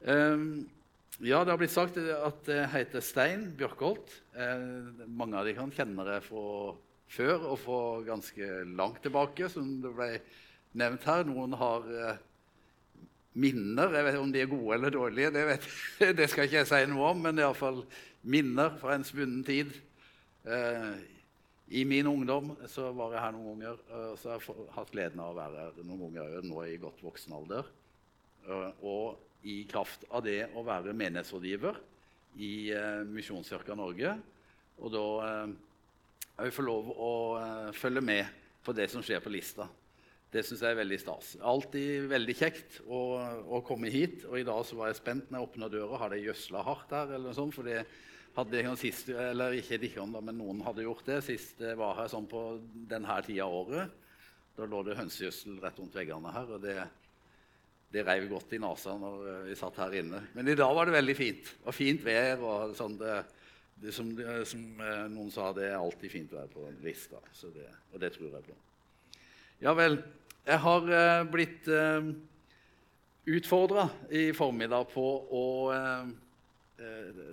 Um, ja, det har blitt sagt at jeg heter Stein Bjørkholt. Eh, mange av de kan kjenne det fra før og fra ganske langt tilbake, som det ble nevnt her. Noen har eh, minner. Jeg vet Om de er gode eller dårlige, det, vet, det skal ikke jeg si noe om, men iallfall minner fra en svunnen tid. Eh, I min ungdom så var jeg her noen ganger, og så har jeg hatt gleden av å være her noen ganger nå i godt voksen alder. Og i kraft av det å være menighetsrådgiver i eh, Misjonskirka Norge. Og da eh, jeg får lov å eh, følge med på det som skjer på lista. Det syns jeg er veldig stas. Alltid veldig kjekt å, å, komme hit. Og i dag så var jeg spent når jeg åpna døra. Har de gjødsla hardt her? eller noe sånt, for hadde jeg sist, eller ikke Dikkan, men noen hadde gjort det sist jeg var her sånn på denne tida av året. Da lå det hønsegjødsel rett rundt veggene her. og det det reiv godt i nesa når eh, vi satt her inne. Men i dag var det veldig fint. Og fint vær. og sånn det, det som, som, eh, noen sa, det er alltid fint vær på lista. Det, og det tror jeg på. Ja vel. Jeg har eh, blitt eh, utfordra i formiddag på å eh,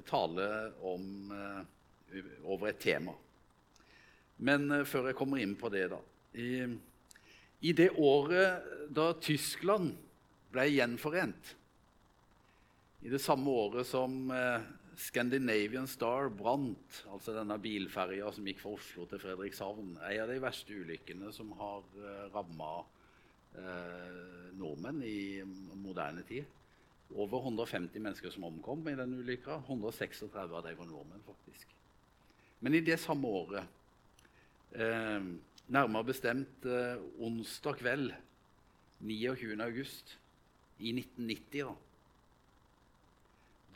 tale om, over et tema. Men før jeg kommer inn på det, da I, i det året da Tyskland ble gjenforent. I det samme året som eh, Scandinavian Star brant, altså denne bilferja som gikk fra Oslo til Fredrikshavn, en av de verste ulykkene som har eh, ramma eh, nordmenn i moderne tid. Over 150 mennesker som omkom i den ulykka. 136 av dem var nordmenn, faktisk. Men i det samme året, eh, nærmere bestemt eh, onsdag kveld 29. august i 1990. Da,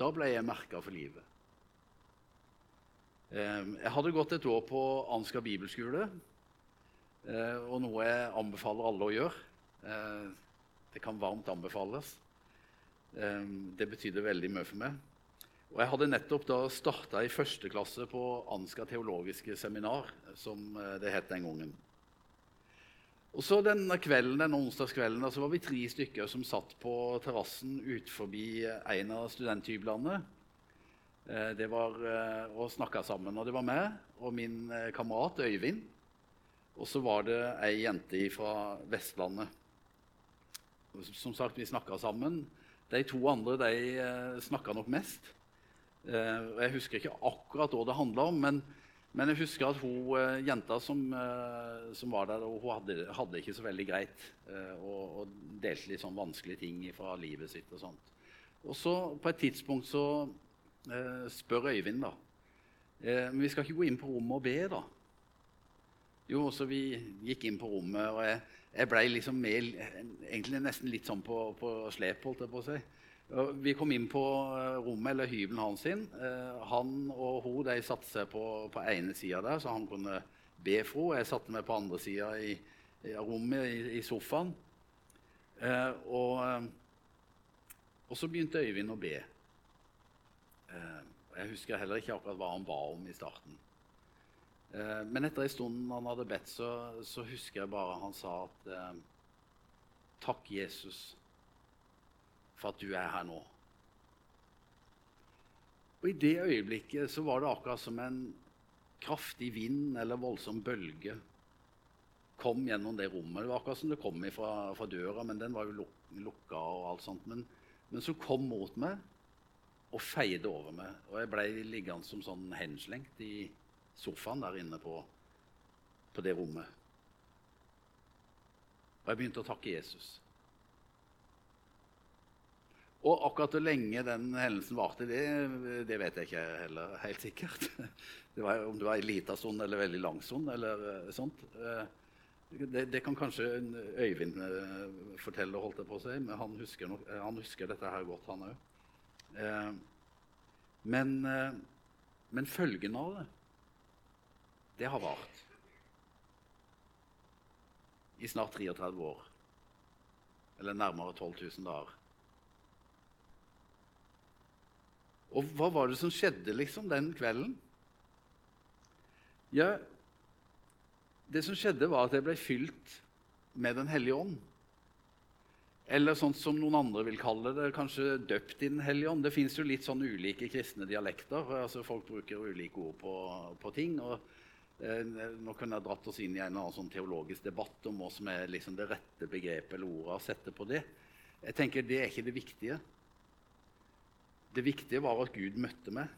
da ble jeg merka for livet. Ehm, jeg hadde gått et år på Ansgar bibelskole, eh, og noe jeg anbefaler alle å gjøre. Eh, det kan varmt anbefales. Ehm, det betydde veldig mye for meg. Og jeg hadde nettopp da starta i første klasse på Ansgar teologiske seminar, som eh, det het den gangen. Og så denne kvelden, denne onsdagskvelden så var vi tre stykker som satt på terrassen utenfor en av studenthyblene. Eh, det var å snakke sammen. Og det var meg og min eh, kamerat Øyvind. Og så var det ei jente fra Vestlandet. Som sagt, vi snakka sammen. De to andre de snakka nok mest. Jeg husker ikke akkurat hva det handla om, men men jeg husker at hun, uh, jenta som, uh, som, var der, hun hadde, hadde ikke så veldig greit. Uh, og, og, delte litt sånn vanskelige ting fra livet sitt. Og sånt. Og så på et tidspunkt så spør Øyvind, da Men vi skal ikke gå inn på rommet og be, da? Jo, så vi gikk inn på rommet, og jeg, jeg ble liksom med, egentlig nesten litt sånn på, på slep, holdt jeg på å si. Vi kom inn på eh, rommet eller hybelen hans. sin. Eh, han og hun de satte seg på, på ene sida der, så han kunne be for henne. Jeg satte meg på andre sida i, i, rommet, i, i sofaen. Eh, og, og, så begynte Øyvind å be. Jeg husker heller ikke akkurat hva han ba om i starten. Men etter en stund han hadde bedt, så, så husker jeg bare han sa at Takk, Jesus for at du er her nå. Og I det øyeblikket så var det akkurat som en kraftig vind eller voldsom bølge kom gjennom det rommet. Det var akkurat som det kom fra, fra døra, men den var jo luk, lukka. og alt sånt. Men, men så kom mot meg og feide over meg. Og jeg ble liggende som sånn henslengt i sofaen der inne på, på det rommet. Og jeg begynte å takke Jesus. Og akkurat hvor lenge den hendelsen varte, det, det, vet jeg ikke heller helt sikkert. Det var, om det var en liten stund eller veldig lang stund. eller eh, sånt. Eh, det, det, kan kanskje Øyvind eh, fortelle, holdt jeg på å si, men han husker, nok, han husker dette her godt, han òg. Men, men følgen av det, det har vart i snart 33 år. Eller nærmere 12 000 dager. Og hva var det som skjedde liksom den kvelden? Ja, det som skjedde, var at jeg ble fylt med Den hellige ånd. Eller sånn som noen andre vil kalle det, kanskje døpt i Den hellige ånd. Det fins jo litt sånn ulike kristne dialekter. altså Folk bruker ulike ord på, på ting. og eh, Nå kunne jeg dratt oss inn i en eller annen sånn teologisk debatt om hva som er liksom det rette begrepet eller ordet å sette på det. Jeg tenker Det er ikke det viktige. Det viktige var at Gud møtte meg.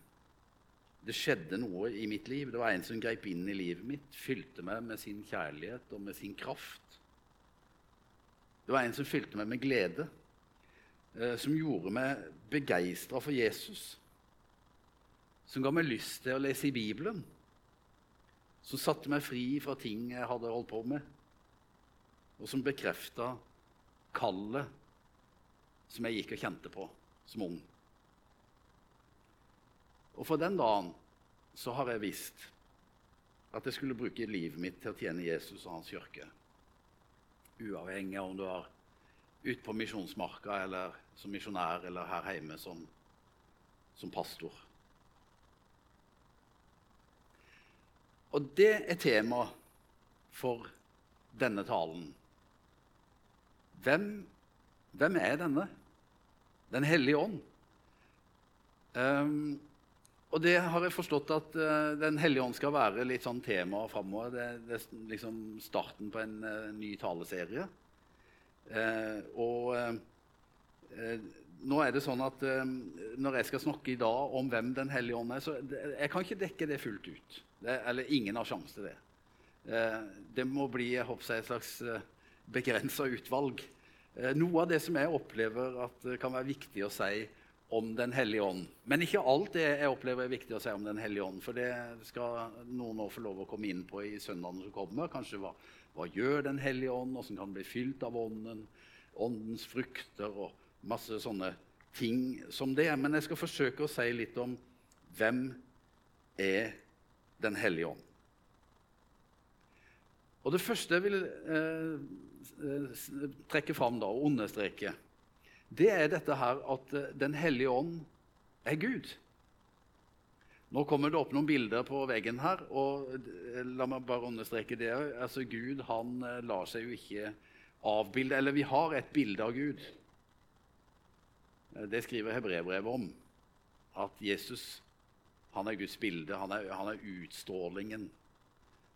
Det skjedde noe i mitt liv. Det var en som grep inn i livet mitt, fylte meg med sin kjærlighet og med sin kraft. Det var en som fylte meg med glede, eh, som gjorde meg begeistra for Jesus. Som ga meg lyst til å lese i Bibelen. Som satte meg fri fra ting jeg hadde holdt på med. Og som bekrefta kallet som jeg gikk og kjente på som ung. Og fra den dagen så har jeg visst at jeg skulle bruke livet mitt til å tjene Jesus og hans kirke uavhengig av om du er ute på misjonsmarka eller som misjonær eller her hjemme som, som pastor. Og det er tema for denne talen. Hvem, hvem er denne? Den hellige ånd. Um, og det har jeg forstått at uh, Den hellige ånd skal være litt sånn tema framover. Det, det, er liksom starten på en uh, ny taleserie. Uh, og nå er det sånn at når jeg skal snakke i dag om hvem Den hellige ånd er, så det, jeg kan ikke dekke det fullt ut. Det, eller ingen har sjanse til det. det må bli jeg håper, et slags begrensa utvalg. noe av det som jeg opplever at kan være viktig å si om Den hellige ånd. Men ikke alt det jeg opplever er viktig å si om Den hellige ånd. For det skal noen nå få lov å komme inn på i søndagene som kommer. Kanskje hva, hva gjør Den hellige ånd? Hvordan kan den bli fylt av ånden? Åndens frukter og masse sånne ting som det. Men jeg skal forsøke å si litt om hvem er Den hellige ånd. Og Det første jeg vil eh, eh trekke fram da, og understreke, det er dette her at eh, Den hellige ånd er Gud. Nå kommer det opp noen bilder på veggen her. og eh, La meg bare understreke det. Altså, Gud han eh, lar seg jo ikke avbilde. Eller vi har et bilde av Gud. Det skriver Hebrevbrevet om. At Jesus han er Guds bilde. Han er, han er utstrålingen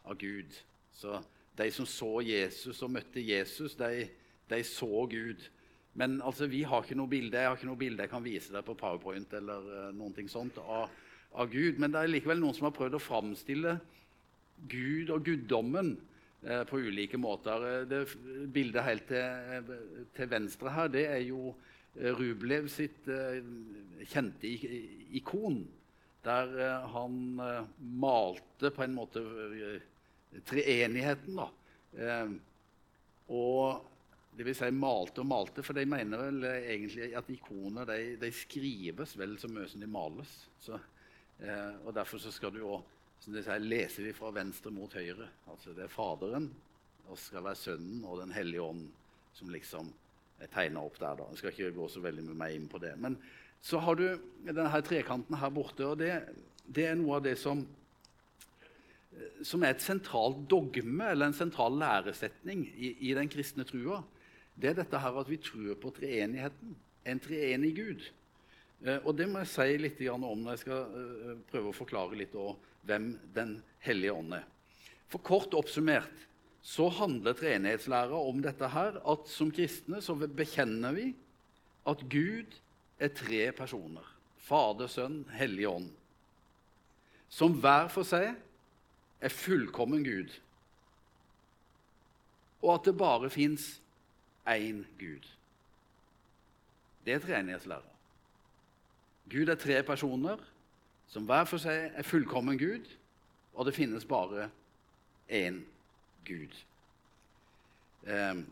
av Gud. Så de som så Jesus og møtte Jesus, de, de så Gud. Men altså, vi har ikke noe bilde. Jeg har ikke noe bilde jeg kan vise deg på Powerpoint eller uh, noen ting sånt av, av, Gud. Men det er likevel noen som har prøvd å framstille Gud og guddommen uh, på ulike måter. Eh, det bildet helt til, til, venstre her, det er jo Rublev sitt uh, kjente ikon. Der han malte på en måte treenigheten. da. og det vil si malte og malte, for de mener vel egentlig at ikoner de, de skrives vel så mye som de males. Så, eh, og Derfor så skal du òg som de sier, leser vi fra venstre mot høyre. Altså Det er Faderen, og skal være Sønnen og Den hellige ånd som liksom er tegna opp der. da. Jeg skal ikke gå så veldig med meg inn på det. Men så har du denne trekanten her borte, og det, det er noe av det som som er et sentralt dogme eller en sentral læresetning i, i den kristne trua det er dette her at vi tror på treenigheten. En treenig Gud. Eh, og det må jeg si litt om når jeg skal eh, prøve å forklare litt om hvem Den hellige ånd er. For kort oppsummert så handler treenighetslæra om dette her, at som kristne så bekjenner vi at Gud er tre personer. Fader, Sønn, Hellig Ånd. Som hver for seg er fullkommen Gud. Og at det bare fins én Gud. Det er treenighetslæra. Gud er tre personer som hver for seg er fullkommen Gud, og det finnes bare én Gud. Eh,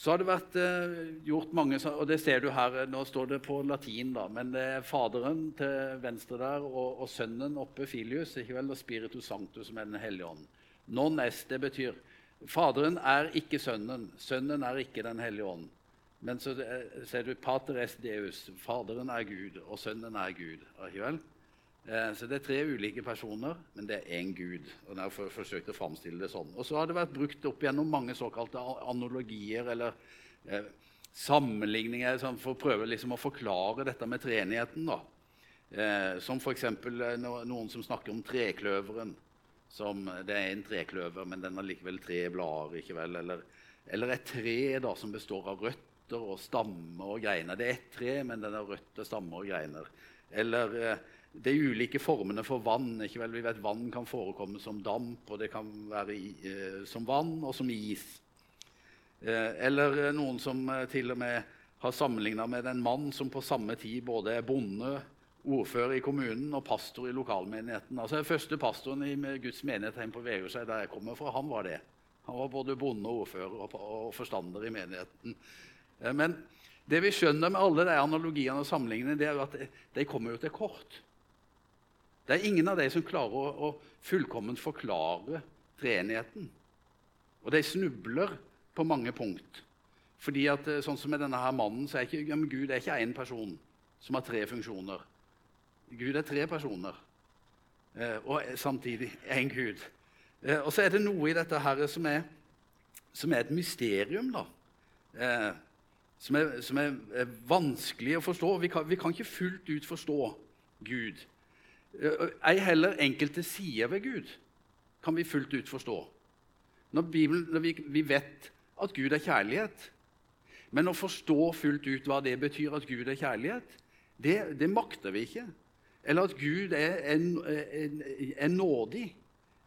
så har det vært eh, gjort mange Og det ser du her, nå står det på latin, da, men det er Faderen til venstre der og, og Sønnen oppe, Filius, ikke vel, og Spiritus Sanctus, som er Den hellige ånd. Non est, det betyr Faderen er ikke Sønnen, Sønnen er ikke Den hellige ånd. Men så ser du Pater est Deus. Faderen er Gud, og Sønnen er Gud. Eh, så det er tre ulike personer, men det er én Gud. og jeg har forsøkt å fremstille det sånn. Og så har det vært brukt opp gjennom mange såkalte analogier eller eh, sammenligninger sånn, for å prøve liksom, å forklare dette med treenigheten. Eh, som f.eks. Eh, noen som snakker om trekløveren. Som, det er en trekløver, men den har likevel tre blader. ikke vel? Eller, eller et tre da, som består av røtter og stammer og greiner. Det er ett tre, men den har røtter, stammer og greiner. Eller eh, de ulike formene for vann. ikke vel? Vi vet Vann kan forekomme som damp, og det kan være i, eh, som vann og som is. Eh, eller eh, noen som eh, til og med har sammenligna med en mann som på samme tid både er bonde ordfører i kommunen og pastor i lokalmenigheten. Altså Den første pastoren i Guds menighet hjemme på Vegårshei, der jeg kommer fra, han var det. Han var både bonde ordfører og forstander i menigheten. Eh, men det vi skjønner med alle de analogiene og sammenligningene, det er at de kommer jo til kort. Det er ingen av de som klarer å, fullkomment forklare treenigheten. Og de snubler på mange punkt. Fordi at, eh, sånn som med denne her mannen, så er ikke, Gud er ikke én person som har tre funksjoner. Gud er tre personer, eh, og samtidig én Gud. Eh, og så er det noe i dette her som er, som er et mysterium, da. Eh, som, er, som er, vanskelig å forstå. Vi kan, vi kan, ikke fullt ut forstå Gud. Ei heller enkelte sider ved Gud kan vi fullt ut forstå. Når, Bibelen, når vi, vi vet at Gud er kjærlighet, men å forstå fullt ut hva det betyr at Gud er kjærlighet, det, det makter vi ikke. Eller at Gud er, er, er nådig,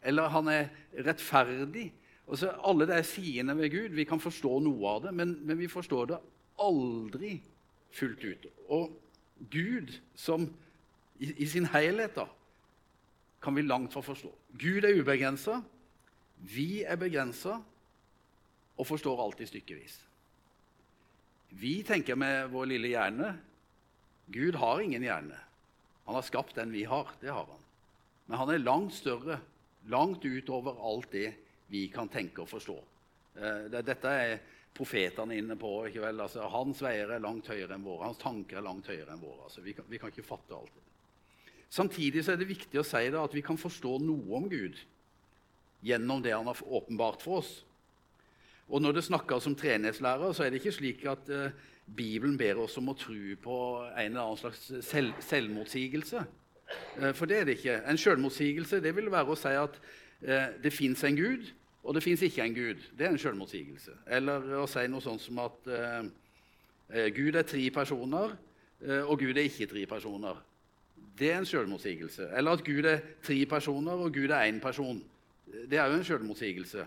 eller han er rettferdig. Altså, alle de sidene ved Gud, Vi kan forstå noe av det, men, men, vi forstår det aldri fullt ut. Og Gud som i, i sin helhet da, kan vi langt fra forstå. Gud er ubegrensa, vi er begrensa og forstår alltid stykkevis. Vi tenker med vår lille hjerne. Gud har ingen hjerne. Han har skapt den vi har. Det har han. Men han er langt større, langt utover alt det vi kan tenke og forstå. Eh, dette er profetene inne på. ikke vel? Altså, hans veier er langt høyere enn våre. Hans tanker er langt høyere enn våre. Altså, vi, kan, vi, kan, ikke fatte alt det. Samtidig er det viktig å si det, at vi kan forstå noe om Gud gjennom det han har åpenbart for oss. Og Når det snakkes om treningslærer, så er det ikke slik at eh, Bibelen ber oss om å tro på en eller annen slags selv, selvmotsigelse. Eh, for det er det ikke. En selvmotsigelse det vil være å si at eh, det fins en Gud, og det fins ikke en Gud. Det er en selvmotsigelse. Eller å si noe sånt som at Gud er tre personer, og Gud er ikke tre personer. Det er en selvmotsigelse. Eller at Gud er tre personer, og Gud er én person. Det er jo en selvmotsigelse.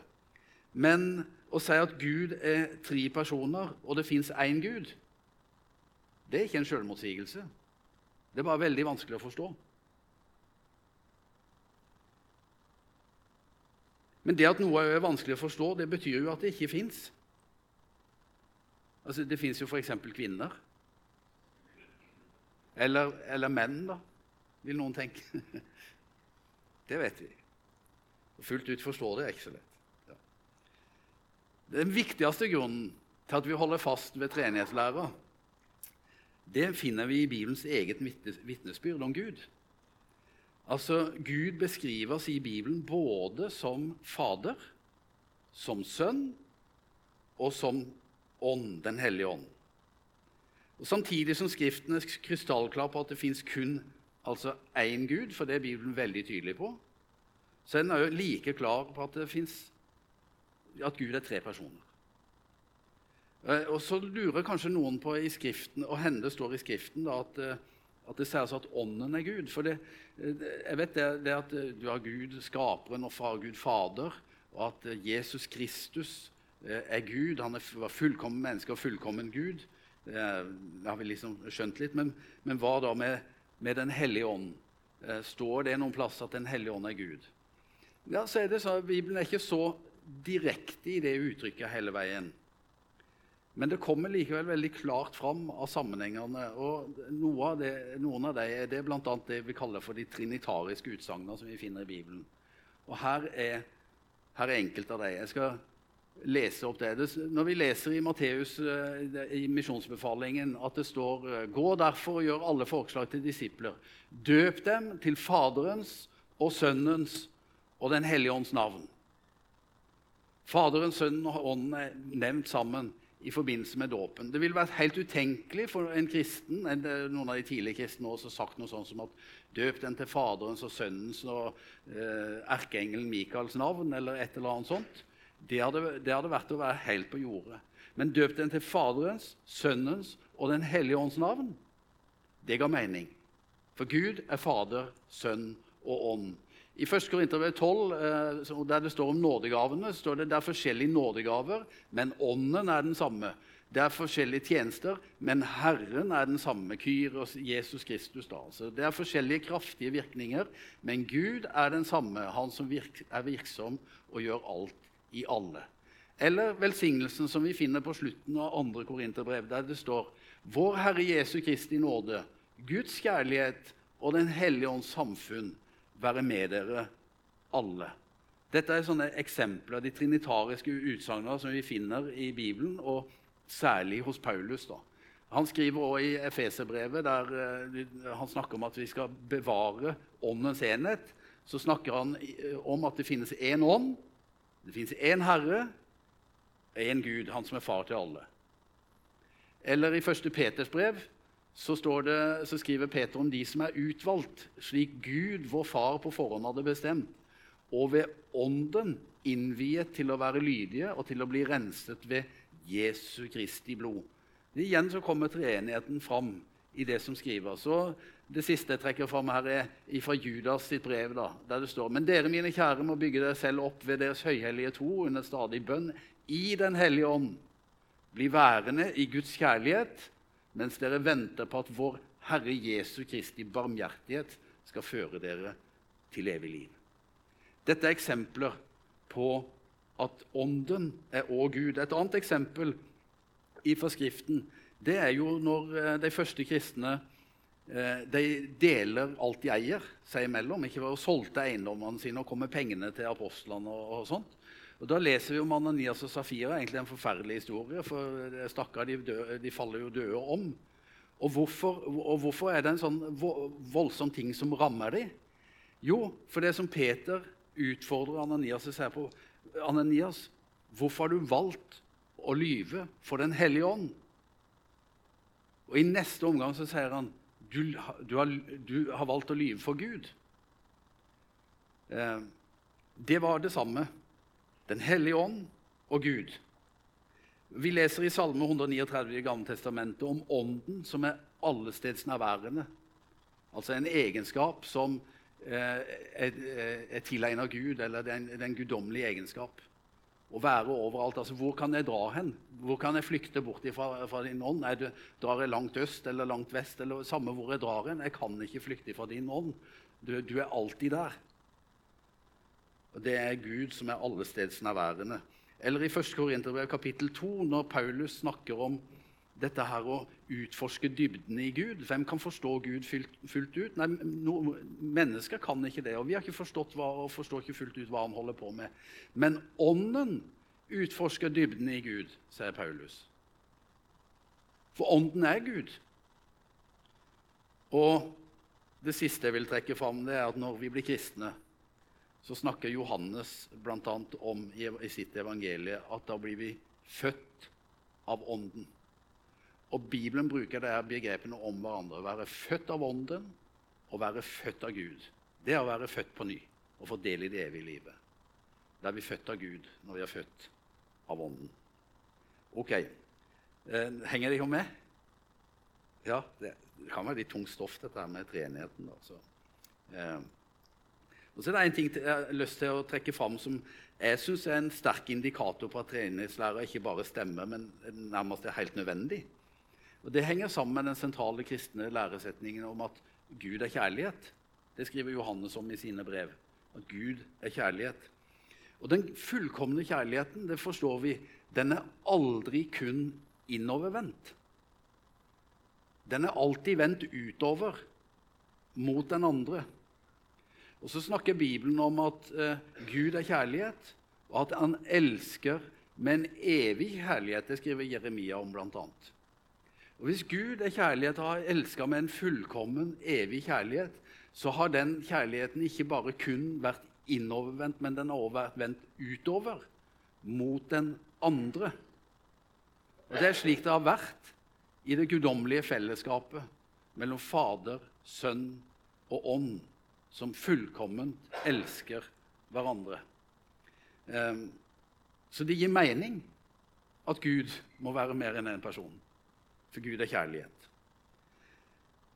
Men å si at Gud er tre personer, og det fins én Gud, det er ikke en selvmotsigelse. Det er bare veldig vanskelig å forstå. Men det at noe er vanskelig å forstå, det betyr jo at det ikke fins. Altså, det fins jo f.eks. kvinner. Eller, eller, menn, da, vil noen tenke. det vet vi. Fullt ut forstå det er ikke så lett. Den viktigste grunnen til at vi holder fast ved treenighetslæra, det finner vi i Bibelens eget vitnesbyrd om Gud. Altså, Gud beskrives i Bibelen både som Fader, som Sønn og som Ånd, Den hellige ånd. Og Samtidig som Skriften er krystallklar på at det fins kun altså én Gud, for det er Bibelen veldig tydelig på, så er den like klar på at det fins at Gud er tre personer. Eh, og Så lurer kanskje noen på i skriften, og hende står i Skriften da, at, eh, at det sies at Ånden er Gud. For det, eh, jeg vet det, det at du har Gud, skaperen, og far, Gud Fader, og at Jesus Kristus er Gud. Han var fullkommen menneske og fullkommen Gud. Det, har vi liksom skjønt litt. Men, men hva da med, med Den hellige ånd? Står det noen plass at Den hellige ånd er Gud? Ja, så er det så, Bibelen er ikke så direkte i det uttrykket hele veien. Men det kommer likevel veldig klart fram av sammenhengene. og noe av det, Noen av dem er det bl.a. det vi kaller for de trinitariske utsagnene som vi finner i Bibelen. Og her er, her er enkelte av dem. Jeg skal lese opp det. Når vi leser i Matteus eh, i misjonsbefalingen at det står Gå derfor og gjør alle forslag til disipler. Døp dem til Faderens og Sønnens og Den hellige ånds navn Faderen, Sønnen og Ånden er nevnt sammen i forbindelse med dåpen. Det ville vært helt utenkelig for en kristen Noen av de tidlige kristne også sagt noe sånt som at døp den til Faderens og Sønnens og eh, erkeengelen Mikaels navn, eller et eller annet sånt. Det hadde, det hadde vært å være helt på jordet. Men døp den til Faderens, Sønnens og Den hellige ånds navn. Det ga mening. For Gud er Fader, Sønn og Ånd. I 1. Korinterbrev 12, eh, der det står om nådegavene, står det det er forskjellige nådegaver, men ånden er den samme. Det er forskjellige tjenester, men Herren er den samme. Kyros, Jesus Kristus. da. Så det er forskjellige kraftige virkninger, men Gud er den samme. Han som virk, er virksom og gjør alt i alle. Eller velsignelsen som vi finner på slutten av 2. Korinterbrev, der det står Vår Herre Jesu Kristi nåde, Guds kjærlighet og Den hellige ånds samfunn være med dere alle. Dette er sånne eksempler, de trinitariske utsagnene som vi finner i Bibelen, og særlig hos Paulus. da. Han skriver også i Efeserbrevet, der uh, han snakker om at vi skal bevare åndens enhet. Så snakker han om at det finnes én ånd, det finnes én Herre, én Gud, han som er far til alle. Eller i 1. Peters brev så, det, så, skriver Peter om de som er utvalgt, slik Gud, vår far, på forhånd hadde bestemt, og ved Ånden innviet til å være lydige og til å bli renset ved Jesu Kristi blod. Det Igjen så kommer treenigheten fram i det som skriver. Så Det siste jeg trekker fram her, er fra Judas sitt brev, da, der det står Men dere, mine kjære, må bygge dere selv opp ved deres høyhellige tro under stadig bønn i Den hellige ånd. Bli værende i Guds kjærlighet mens dere venter på at vår Herre Jesu Kristi barmhjertighet skal føre dere til evig liv. Dette er eksempler på at Ånden er òg Gud. Et annet eksempel i forskriften det er jo når eh, de første kristne eh, de deler alt de eier seg imellom. Ikke bare solgte eiendommene sine og kom med pengene til apostlene. og, og sånt. Og Da leser vi om Ananias og Safira. egentlig en forferdelig historie. for Stakkar, de, de, faller jo døde om. Og hvorfor, og hvorfor, er det en sånn voldsom ting som rammer dem? Jo, for det som Peter utfordrer Ananias og sier på Ananias, hvorfor har du valgt å lyve for Den hellige ånd? Og I neste omgang så sier han du, du, har, du har, valgt å lyve for Gud. Eh, det var det samme. Den hellige ånd og Gud. Vi leser i Salme 139 i Gamle Testamentet om Ånden som er allestedsnærværende. Altså en egenskap som eh, er, er tilegnet Gud, eller det er en, det er en guddommelig egenskap. Å være overalt. altså Hvor kan jeg dra hen? Hvor kan jeg flykte bort fra, fra din ånd? Er det, drar jeg langt øst eller langt vest? eller Samme hvor jeg drar hen. Jeg kan ikke flykte fra din ånd. Du, du er alltid der. Og Det er Gud som er allestedsnærværende. Eller i 1. Korinterbrev kapittel 2, når Paulus snakker om dette her å utforske dybden i Gud. Hvem kan forstå Gud fullt, ut? Nei, no, Mennesker kan ikke det. Og vi har ikke forstått hva, og forstår ikke fullt ut hva han holder på med. Men Ånden utforsker dybden i Gud, sier Paulus. For Ånden er Gud. Og det siste jeg vil trekke fram, det er at når vi blir kristne, så snakker Johannes bl.a. om i sitt evangelie at da blir vi født av Ånden. Og Bibelen bruker det begrepene om hverandre. Å være født av Ånden og være født av Gud. Det er å være født på ny og få del i det evige livet. Da er vi født av Gud når vi er født av Ånden. Ok. Henger det jo med? Ja, det, kan være litt tungt stoff, dette her med treenigheten. Altså. Og så er det en ting jeg har lyst til å trekke fram som jeg syns er en sterk indikator på at treningslærer ikke bare stemmer, men nærmest er helt nødvendig. Og Det henger sammen med den sentrale kristne læresetningen om at Gud er kjærlighet. Det skriver Johannes om i sine brev. At Gud er kjærlighet. Og den fullkomne kjærligheten, det forstår vi, den er aldri kun innovervendt. Den er alltid vendt utover mot den andre. Og så snakker Bibelen om at eh, Gud er kjærlighet, og at han elsker med en evig kjærlighet. Det skriver Jeremia om, blant annet. Og Hvis Gud er kjærlighet og har elska med en fullkommen, evig kjærlighet, så har den kjærligheten ikke bare kun vært innovervendt, men den har også vært vendt utover, mot den andre. Og Det er slik det har vært i det guddommelige fellesskapet mellom Fader, Sønn og Ånd, som fullkomment elsker hverandre. Um, så det gir mening at Gud må være mer enn én en person, for Gud er kjærlighet.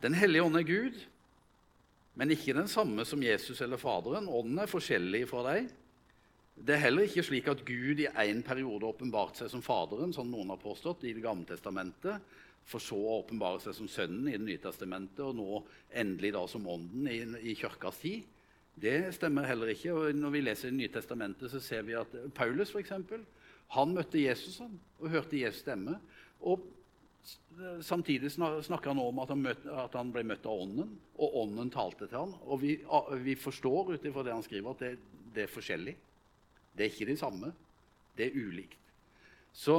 Den hellige ånd er Gud, men ikke den samme som Jesus eller Faderen. Ånden er forskjellig fra deg. Det er heller ikke slik at Gud i en periode åpenbarte seg som Faderen, som noen har påstått, i Det gamle testamentet, for så å åpenbare seg som Sønnen i Det nye testamentet, og nå endelig da som Ånden i, i kirkas tid. Det stemmer heller ikke. og Når vi leser Det nye testamentet, så ser vi at Paulus for eksempel, han møtte Jesus og hørte Jesus stemme. og Samtidig snakker han om at han, møtte, at han, ble møtt av Ånden, og Ånden talte til ham. Og vi, vi forstår ut ifra det han skriver, at det, det, er forskjellig. Det er ikke det samme. Det er ulikt. Så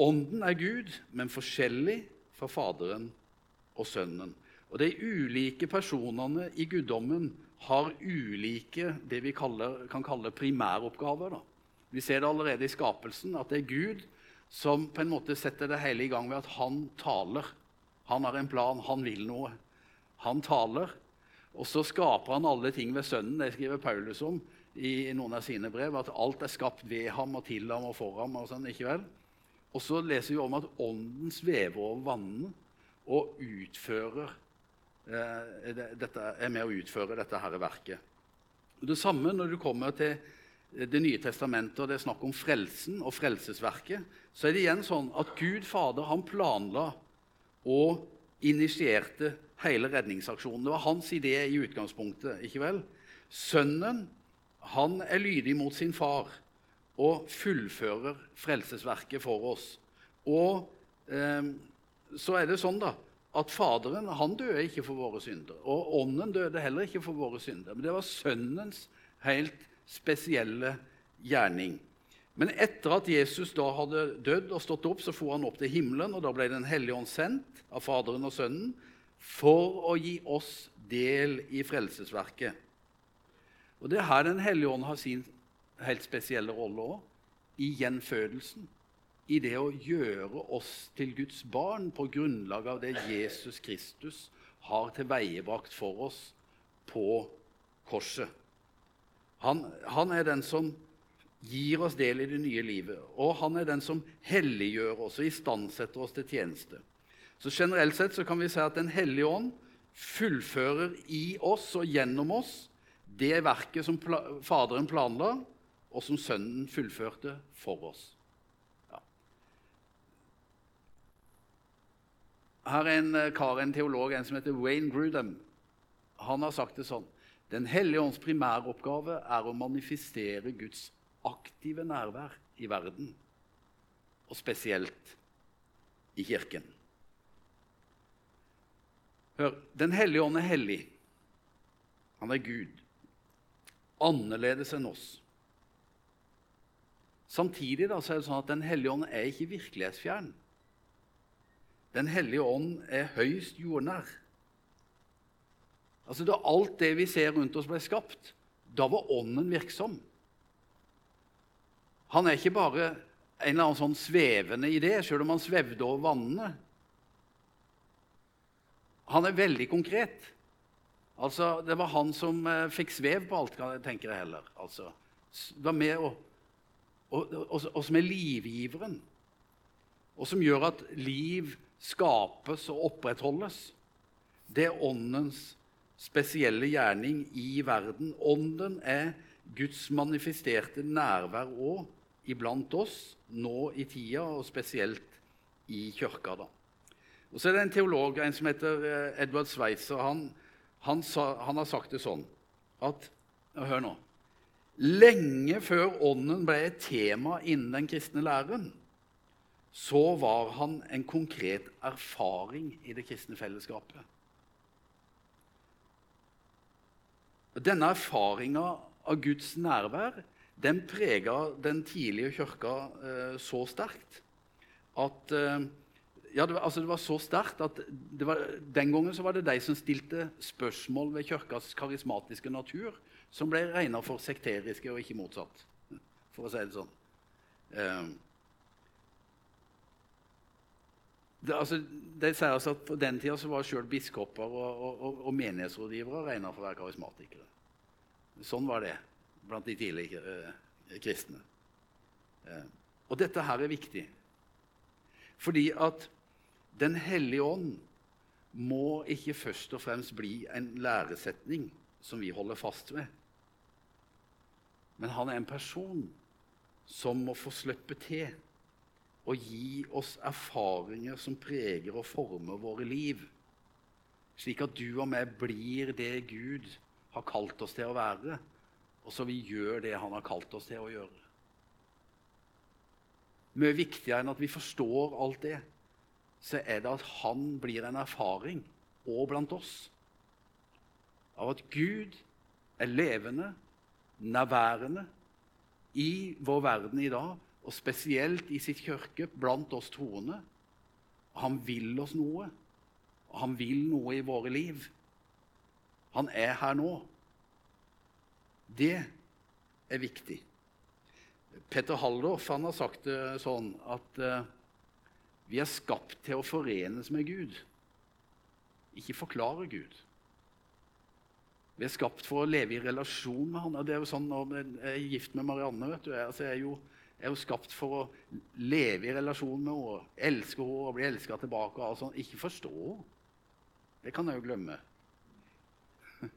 Ånden er Gud, men forskjellig fra Faderen og Sønnen. Og De ulike personene i guddommen har ulike det vi kaller, kan kalle primæroppgaver. Da. Vi ser det allerede i skapelsen, at det er Gud som på en måte setter det hele i gang ved at han taler. Han har en plan, han vil noe. Han taler. Og så skaper han alle ting ved Sønnen. Det skriver Paulus om i noen av sine brev. At alt er skapt ved ham og til ham og for ham. Og sånn, ikke vel? Og så leser vi om at Ånden svever over vannene og utfører eh, dette, er med å utføre dette her verket. Det samme når du kommer til Det nye testamentet og det er snakk om frelsen og frelsesverket så er det igjen sånn at Gud Fader han planla og initierte hele redningsaksjonen. Det var hans idé i utgangspunktet. ikke vel? Sønnen han er lydig mot sin far og fullfører frelsesverket for oss. Og eh, så er det sånn da, at Faderen han døde ikke for våre synder. Og Ånden døde heller ikke for våre synder. Men det var Sønnens helt spesielle gjerning. Men etter at Jesus da hadde dødd og stått opp, så for han opp til himmelen, og da ble Den hellige ånd sendt av Faderen og Sønnen for å gi oss del i frelsesverket. Og Det er her Den hellige ånd har sin helt spesielle rolle òg, i gjenfødelsen. I det å gjøre oss til Guds barn på grunnlag av det Jesus Kristus har tilveiebrakt for oss på korset. Han, han er den som gir oss del i det nye livet. Og han er den som helliggjør oss og istandsetter oss til tjeneste. Så Generelt sett så kan vi si at Den hellige ånd fullfører i oss og gjennom oss det verket som Faderen planla, og som Sønnen fullførte for oss. Ja. Her er en eh, kar, en teolog, en som heter Wayne Grudem. Han har sagt det sånn Den hellige ånds primæroppgave er å manifestere Guds aktive nærvær i verden, og spesielt i Kirken. Hør, Den hellige ånd er hellig. Han er Gud. Annerledes enn oss. Samtidig da, er det sånn at Den hellige ånd er ikke virkelighetsfjern. Den hellige ånd er høyst jordnær. Altså Da alt det vi ser rundt oss, ble skapt, da var Ånden virksom. Han er ikke bare en eller annen sånn svevende idé, selv om han svevde over vannene. Han er veldig konkret. Altså, Det var han som eh, fikk svev på alt, tenker jeg heller. Altså, var med og, og, og, og som er livgiveren. Og som gjør at liv skapes og opprettholdes. Det er åndens spesielle gjerning i verden. Ånden er Guds manifesterte nærvær òg iblant oss nå i tida, og spesielt i kirka. da. Og Så er det en teolog en som heter eh, Edward Sveitser. Han, han, han har sagt det sånn at Hør nå. Lenge før Ånden ble et tema innen den kristne læren, så var han en konkret erfaring i det kristne fellesskapet. Denne erfaringa av Guds nærvær den prega den tidlige kirka eh, så sterkt at eh, ja, det, altså det var så sterkt at var, Den gangen var det de som stilte spørsmål ved kirkas karismatiske natur, som ble regna for sekteriske, og ikke motsatt, for å si det sånn. Eh, det, altså, de sier altså at På den tida så var selv biskoper og, og, og menighetsrådgivere regna for å være karismatikere. Sånn var det blant de tidligere eh, kristne. Eh, og dette her er viktig. Fordi at Den hellige ånd må ikke først og fremst bli en læresetning som vi holder fast ved. Men han er en person som må få slippe til og gi oss erfaringer som preger og former våre liv, slik at du og meg blir det Gud har kalt oss til å være, og så vi gjør det han har kalt oss til å gjøre. Mye viktigere enn at vi forstår alt det, så er det at han blir en erfaring òg blant oss. Av at Gud er levende, nærværende i vår verden i dag, og spesielt i sitt kirke blant oss troende. Han vil oss noe, han vil noe i våre liv. Han er her nå. Det er viktig. Petter Halldorf han har sagt det sånn at uh, vi er skapt til å forenes med Gud, ikke forklare Gud. Vi er skapt for å leve i relasjon med Han. Det er jo sånn Når jeg er gift med Marianne vet du, altså, jeg er jo er jo skapt for å leve i relasjon med henne, elske henne og bli elska tilbake. og sånn. Ikke forstå henne. Det kan jeg jo glemme.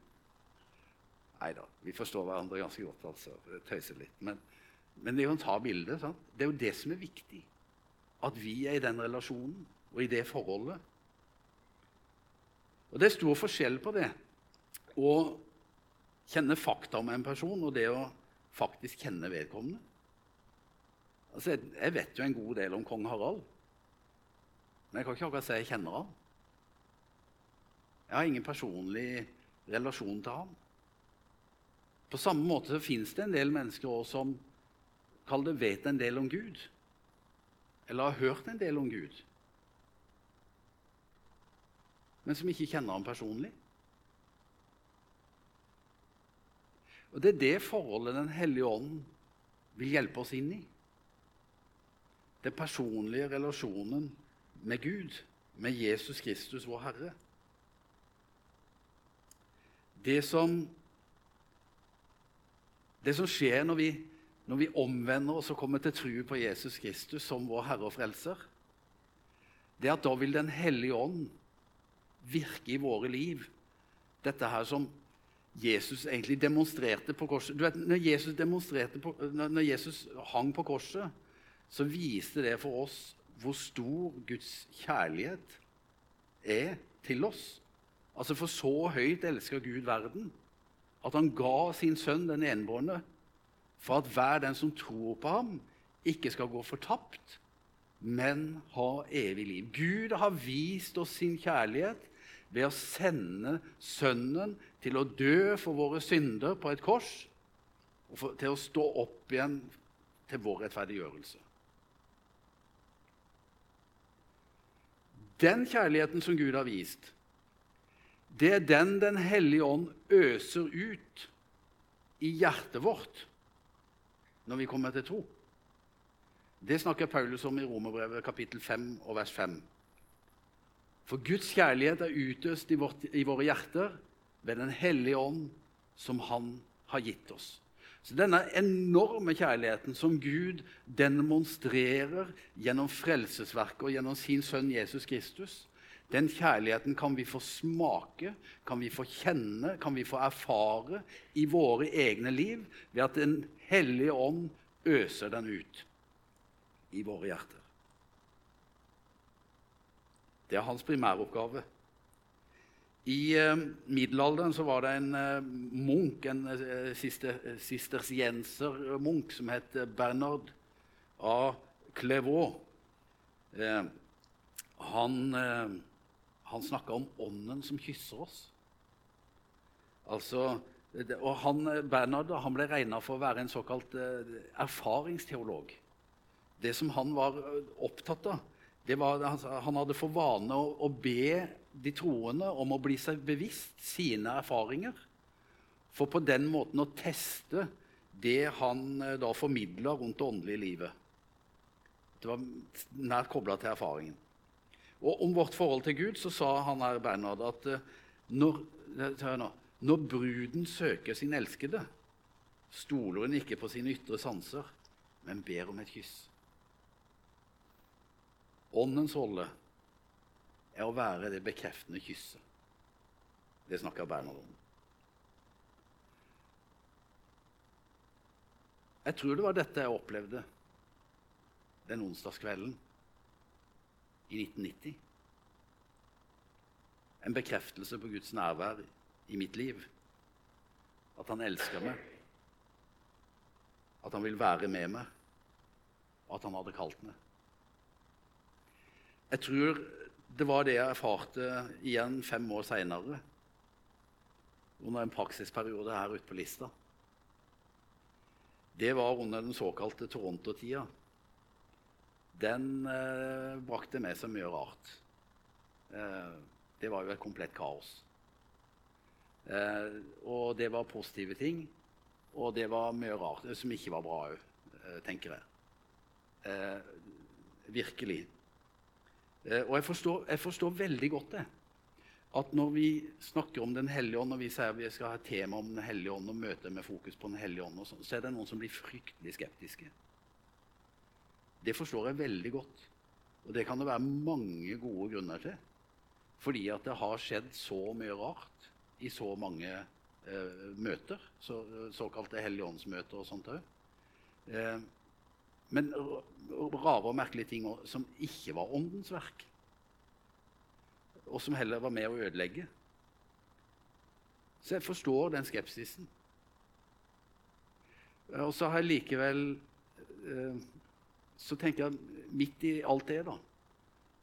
Nei da, vi forstår hverandre ganske godt. altså, Tøyser litt. Men, men det å ta bildet, sant? det er jo det som er viktig. At vi er i den relasjonen og i det forholdet. Og Det er stor forskjell på det å kjenne fakta om en person og det å faktisk kjenne vedkommende. Altså, jeg, vet jo en god del om kong Harald, men jeg kan ikke akkurat si jeg kjenner han. Jeg har ingen personlig relasjon til ham. På samme måte så fins det en del mennesker også som kall det, vet en del om Gud, eller har hørt en del om Gud, men som ikke kjenner ham personlig. Og Det er det forholdet Den hellige ånd vil hjelpe oss inn i den personlige relasjonen med Gud, med Jesus Kristus, vår Herre. Det som, det som skjer når vi, når vi omvender oss og kommer til tro på Jesus Kristus som vår Herre og Frelser, det er at da vil Den hellige ånd virke i våre liv. Dette her som Jesus egentlig demonstrerte på korset. Du vet, Når Jesus, på, når Jesus hang på korset, så viste det for oss hvor stor Guds kjærlighet er til oss. Altså For så høyt elsker Gud verden at han ga sin sønn den enbårne for at hver den som tror på ham, ikke skal gå fortapt, men ha evig liv. Gud har vist oss sin kjærlighet ved å sende Sønnen til å dø for våre synder på et kors, og for, til å stå opp igjen til vår rettferdiggjørelse. Den kjærligheten som Gud har vist, det er den Den hellige ånd øser ut i hjertet vårt når vi kommer til tro. Det snakker Paulus om i Romerbrevet kapittel 5 og vers 5. For Guds kjærlighet er utøst i, vårt, i våre hjerter ved Den hellige ånd, som Han har gitt oss. Så denne enorme kjærligheten som Gud demonstrerer gjennom frelsesverket og gjennom sin sønn Jesus Kristus, den kjærligheten kan vi få smake, kan vi få kjenne, kan vi få erfare i våre egne liv ved at Den hellige ånd øser den ut i våre hjerter. Det er hans primæroppgave. I eh, middelalderen så var det en eh, munk, en eh, sistersiensermunk, som het Bernard A. Clairvaux. Eh, han eh, snakka om ånden som kysser oss. Altså, og han, Bernard han ble regna for å være en såkalt eh, erfaringsteolog. Det som han var opptatt av, var Han hadde for vane å, å be de troende om å bli seg bevisst sine erfaringer. For på den måten å teste det han eh, da formidla rundt det åndelige livet. Det var nært kobla til erfaringen. Og om vårt forhold til Gud så sa han her Bernhard at eh, når, nå, når bruden søker sin elskede, stoler hun ikke på sine ytre sanser, men ber om et kyss. Åndens rolle er å være det bekreftende kysset. Det snakker Bernhard om. Jeg tror det var dette jeg opplevde den onsdagskvelden i 1990. En bekreftelse på Guds nærvær i mitt liv. At han elsker meg. At han vil være med meg. Og at han hadde kalt meg. Jeg tror det var det jeg erfarte igjen fem år seinere, under en praksisperiode her ute på Lista. Det var under den såkalte Toronto-tida. Den eh, brakte med seg mye rart. Eh, det var jo et komplett kaos. Eh, og det var positive ting, og det var mye rart som ikke var bra òg, eh, tenker jeg. Eh, virkelig. Eh, og jeg forstår, jeg forstår, veldig godt det. At når vi snakker om Den hellige ånd, og vi sier vi skal ha et tema om Den hellige ånd og møte med fokus på Den hellige ånd, sånt, så er det noen som blir fryktelig skeptiske. Det forstår jeg veldig godt. Og det kan det være mange gode grunner til. Fordi at det har skjedd så mye rart i så mange eh, møter. Så, såkalte helligåndsmøter og sånt òg. Eh, men rare og merkelige ting som ikke var åndens verk. Og som heller var med å ødelegge. Så jeg forstår den skepsisen. Og så har jeg likevel eh, Så tenker jeg midt i alt det, da,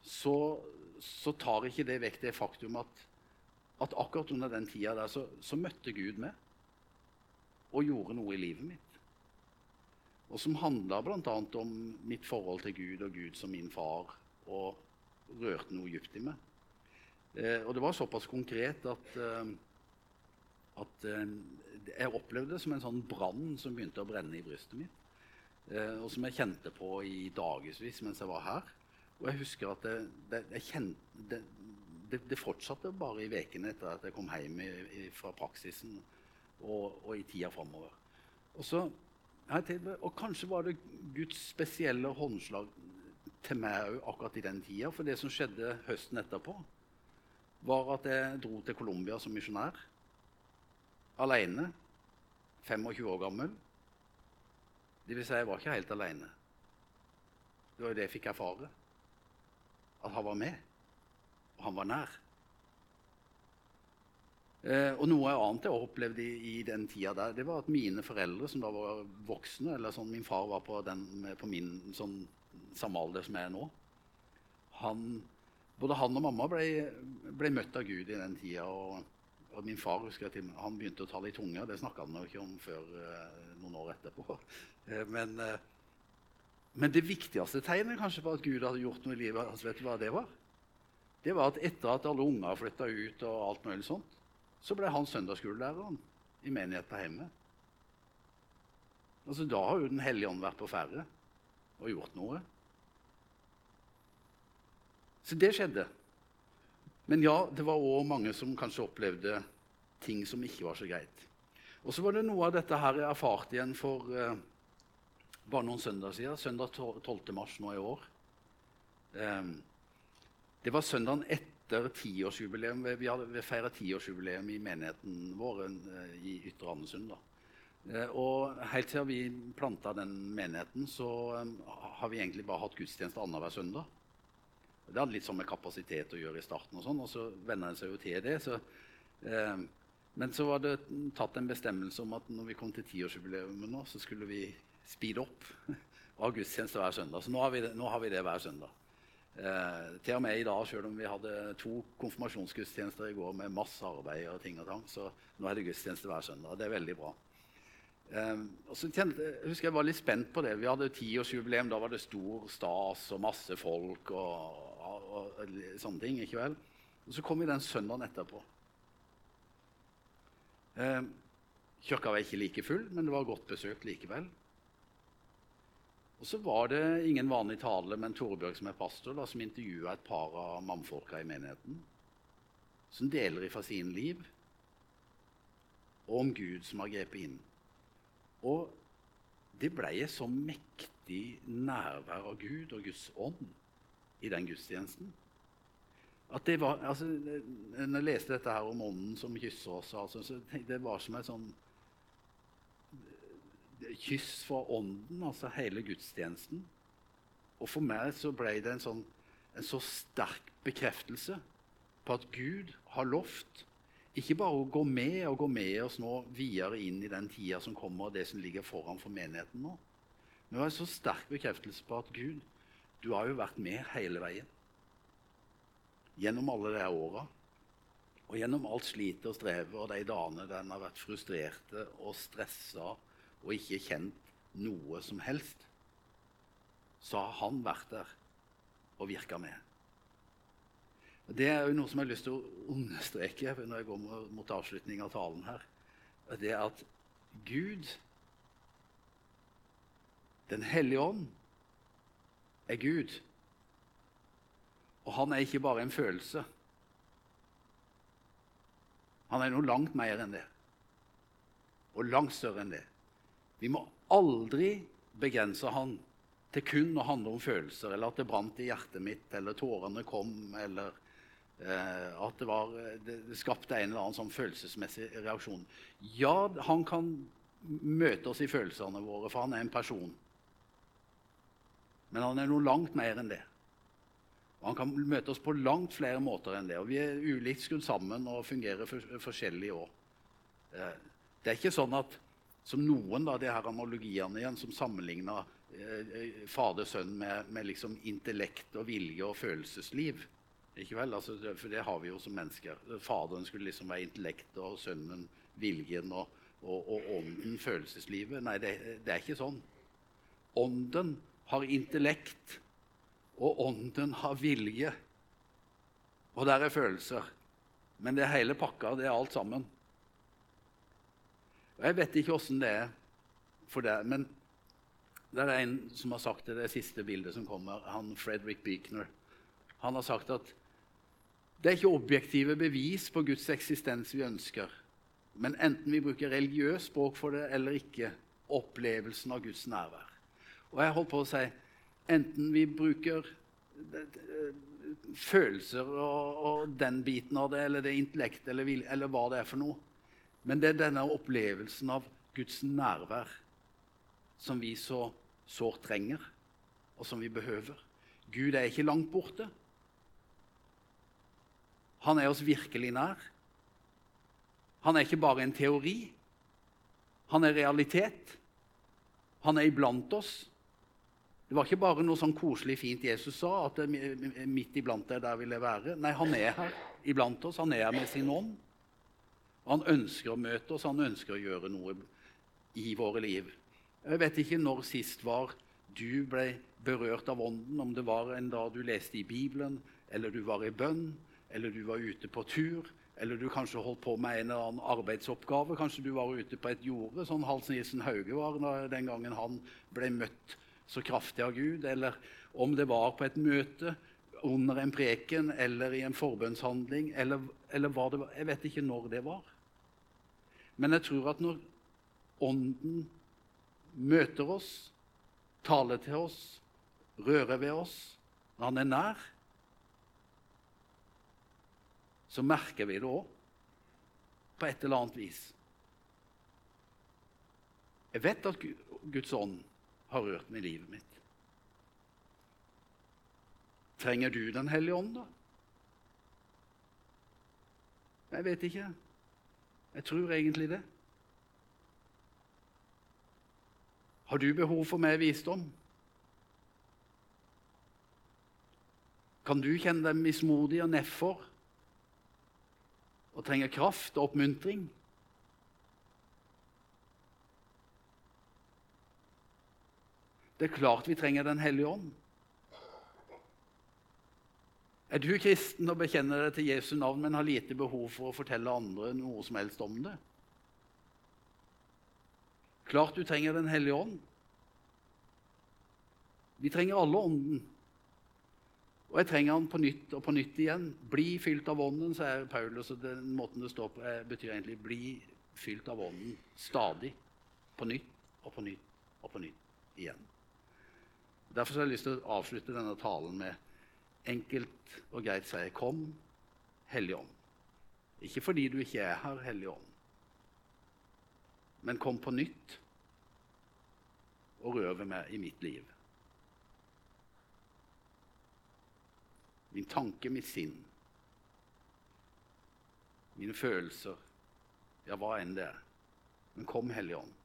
så, så tar ikke det vekk det faktum at, at akkurat under den tida der så, så møtte Gud meg og gjorde noe i livet mitt og som handla bl.a. om mitt forhold til Gud og Gud som min far, og rørte noe dypt i meg. Eh, og det var såpass konkret at, eh, at eh, jeg opplevde det som en sånn brann som begynte å brenne i brystet mitt. Eh, og som jeg kjente på i dagevis mens jeg var her. Og jeg husker at det, det, kjente, det, det fortsatte bare i ukene etter at jeg kom hjem i, i, fra praksisen og, og i tida framover. Og så og kanskje var det Guds spesielle håndslag til meg òg akkurat i den tida. For det som skjedde høsten etterpå, var at jeg dro til Colombia som misjonær. Aleine. 25 år gammel. Det vil si, jeg var ikke helt aleine. Det var jo det jeg fikk erfare. At han var med. Og han var nær. Eh, og Noe annet jeg opplevde i, i, den tida der, det var at mine foreldre, som da var voksne eller sånn, Min far var på, den, på min sånn, samme alder som jeg er nå. Han, både han og mamma ble, ble, møtt av Gud i den tida. Og, og min far husker jeg til, han begynte å tale i tunga. Det snakka han ikke om før eh, noen år etterpå. Eh, men, men, det viktigste tegnet kanskje på at Gud hadde gjort noe i livet, hans, vet du hva det var? Det var at etter at alle unger flytta ut, og alt mulig sånt, så ble han søndagsskolelæreren i menigheten hjemme. Altså, da har jo Den hellige ånd vært på ferde og gjort noe. Så det skjedde. Men ja, det var òg mange som kanskje opplevde ting som ikke var så greit. Og så var det noe av dette her jeg erfarte igjen for eh, bare noen søndager siden. Søndag 12. mars nå i år. Eh, det var søndagen etter etter tiårsjubileum Vi, hadde, vi feira tiårsjubileum i menigheten vår eh, i Ytre Andesund. Eh, og helt siden vi planta den menigheten, så eh, har vi egentlig bare hatt gudstjeneste annenhver søndag. Det hadde litt sånn med kapasitet å gjøre i starten, og sånn, og så venner en seg jo til det. Så, eh, men så var det tatt en bestemmelse om at når vi kom til tiårsjubileet nå, så skulle vi speede opp og ha gudstjeneste hver søndag. Så nå har vi det, har vi det hver søndag. Eh, til og med i dag, selv om vi hadde to konfirmasjonsgudstjenester i går med masse arbeid, og ting og tang, så nå er det gudstjeneste hver søndag. Det er veldig bra. Eh, og så kjente, husker jeg var litt spent på det. Vi hadde tiårsjubileum. Da var det stor stas og masse folk og, og, og, sånne ting. ikke vel? Og Så kom vi den søndagen etterpå. Eh, kirka var ikke like full, men det var godt besøkt likevel. Og så var det ingen vanlig tale, men Torebjørg som er pastor, da, som intervjua et par av mannfolka i menigheten. Som deler ifra sin liv, og om Gud som har grepet inn. Og det ble et så mektig nærvær av Gud og Guds ånd i den gudstjenesten. At det var, altså, når jeg leste dette her om ånden som kysser oss, altså, så det var som et sånn kyss fra ånden, altså hele gudstjenesten. Og for meg så ble det en, sånn, en så sterk bekreftelse på at Gud har lovt ikke bare å gå med og gå med oss nå videre inn i den tida som kommer, og det som ligger foran for menigheten nå. Men det var en så sterk bekreftelse på at Gud, du har jo vært med hele veien. Gjennom alle de åra. Og gjennom alt slitet og strevet og de dagene den har vært frustrerte og stressa og ikke kjent noe som helst, så har han vært der og virka med. Det er jo noe som jeg har lyst til å understreke når jeg går mot avslutning av talen her. Det er at Gud, Den hellige ånd, er Gud. Og han er ikke bare en følelse. Han er noe langt mer enn det. Og langt større enn det. Vi må aldri begrense han til kun å handle om følelser, eller at det brant i hjertet mitt, eller tårene kom, eller eh, at det, var, det, det, skapte en eller annen sånn følelsesmessig reaksjon. Ja, han kan møte oss i følelsene våre, for han er en person. Men han er noe langt mer enn det. Og han kan møte oss på langt flere måter enn det. Og vi er ulikt skrudd sammen og fungerer for, forskjellig òg. Eh, det er ikke sånn at som noen av de her analogiene igjen, som sammenligna eh, fader sønn med, med liksom intellekt og vilje og følelsesliv. Ikke vel? Altså, for det har vi jo som mennesker. Faderen skulle liksom være intellekt, og sønnen viljen, og, og, og ånden følelseslivet. Nei, det, det, er ikke sånn. Ånden har intellekt, og ånden har vilje. Og der er følelser. Men det er hele pakka, det er alt sammen. Og Jeg vet ikke åssen det er for deg, men det er en som har sagt det, det siste bildet som kommer, han Fredrik Beekner. Han har sagt at det er ikke objektive bevis på Guds eksistens vi ønsker. Men enten vi bruker religiøst språk for det eller ikke, opplevelsen av Guds nærvær. Og jeg holdt på å si enten vi bruker følelser og, og, den biten av det, eller det intellektet, eller, eller hva det er for noe, men det er denne opplevelsen av Guds nærvær som vi så sårt trenger, og som vi behøver. Gud er ikke langt borte. Han er oss virkelig nær. Han er ikke bare en teori. Han er realitet. Han er iblant oss. Det var ikke bare noe sånn koselig fint Jesus sa, at midt iblant deg der vil jeg være. Nei, han er her iblant oss. Han er her med sin ånd. Han ønsker å møte oss, han ønsker å gjøre noe i våre liv. Jeg vet ikke når sist var du ble berørt av Ånden, om det var en dag du leste i Bibelen, eller du var i bønn, eller du var ute på tur, eller du kanskje holdt på med en eller annen arbeidsoppgave. Kanskje du var ute på et jorde, sånn Hals Nilsen Hauge var den gangen han ble møtt så kraftig av Gud. Eller om det var på et møte, under en preken eller i en forbønnshandling. Eller, eller hva det var. Jeg vet ikke når det var. Men jeg tror at når Ånden møter oss, taler til oss, rører ved oss, når han er nær, så merker vi det òg på et eller annet vis. Jeg vet at Guds ånd har rørt meg i livet mitt. Trenger du Den hellige ånd, da? Jeg vet ikke. Jeg tror egentlig det. Har du behov for mer visdom? Kan du kjenne deg mismodig og nedfor og trenger kraft og oppmuntring? Det er klart vi trenger Den hellige ånd. Er du kristen og bekjenner deg til Jesu navn, men har lite behov for å fortelle andre noe som helst om det? Klart du trenger Den hellige ånd. Vi trenger alle Ånden. Og jeg trenger han på nytt og på nytt igjen. Bli fylt av Ånden, sier Paulus. og den måten det står på, eh, betyr egentlig bli fylt av Ånden stadig. På nytt og på nytt og på nytt igjen. Derfor har jeg lyst til å avslutte denne talen med enkelt og greit sier Kom, Hellige Ånd. Ikke fordi du ikke er her, Hellige Ånd, men kom på nytt og rør ved meg i mitt liv. Min tanke, mitt sinn, mine følelser, ja, hva enn det er. Men kom, Hellige Ånd.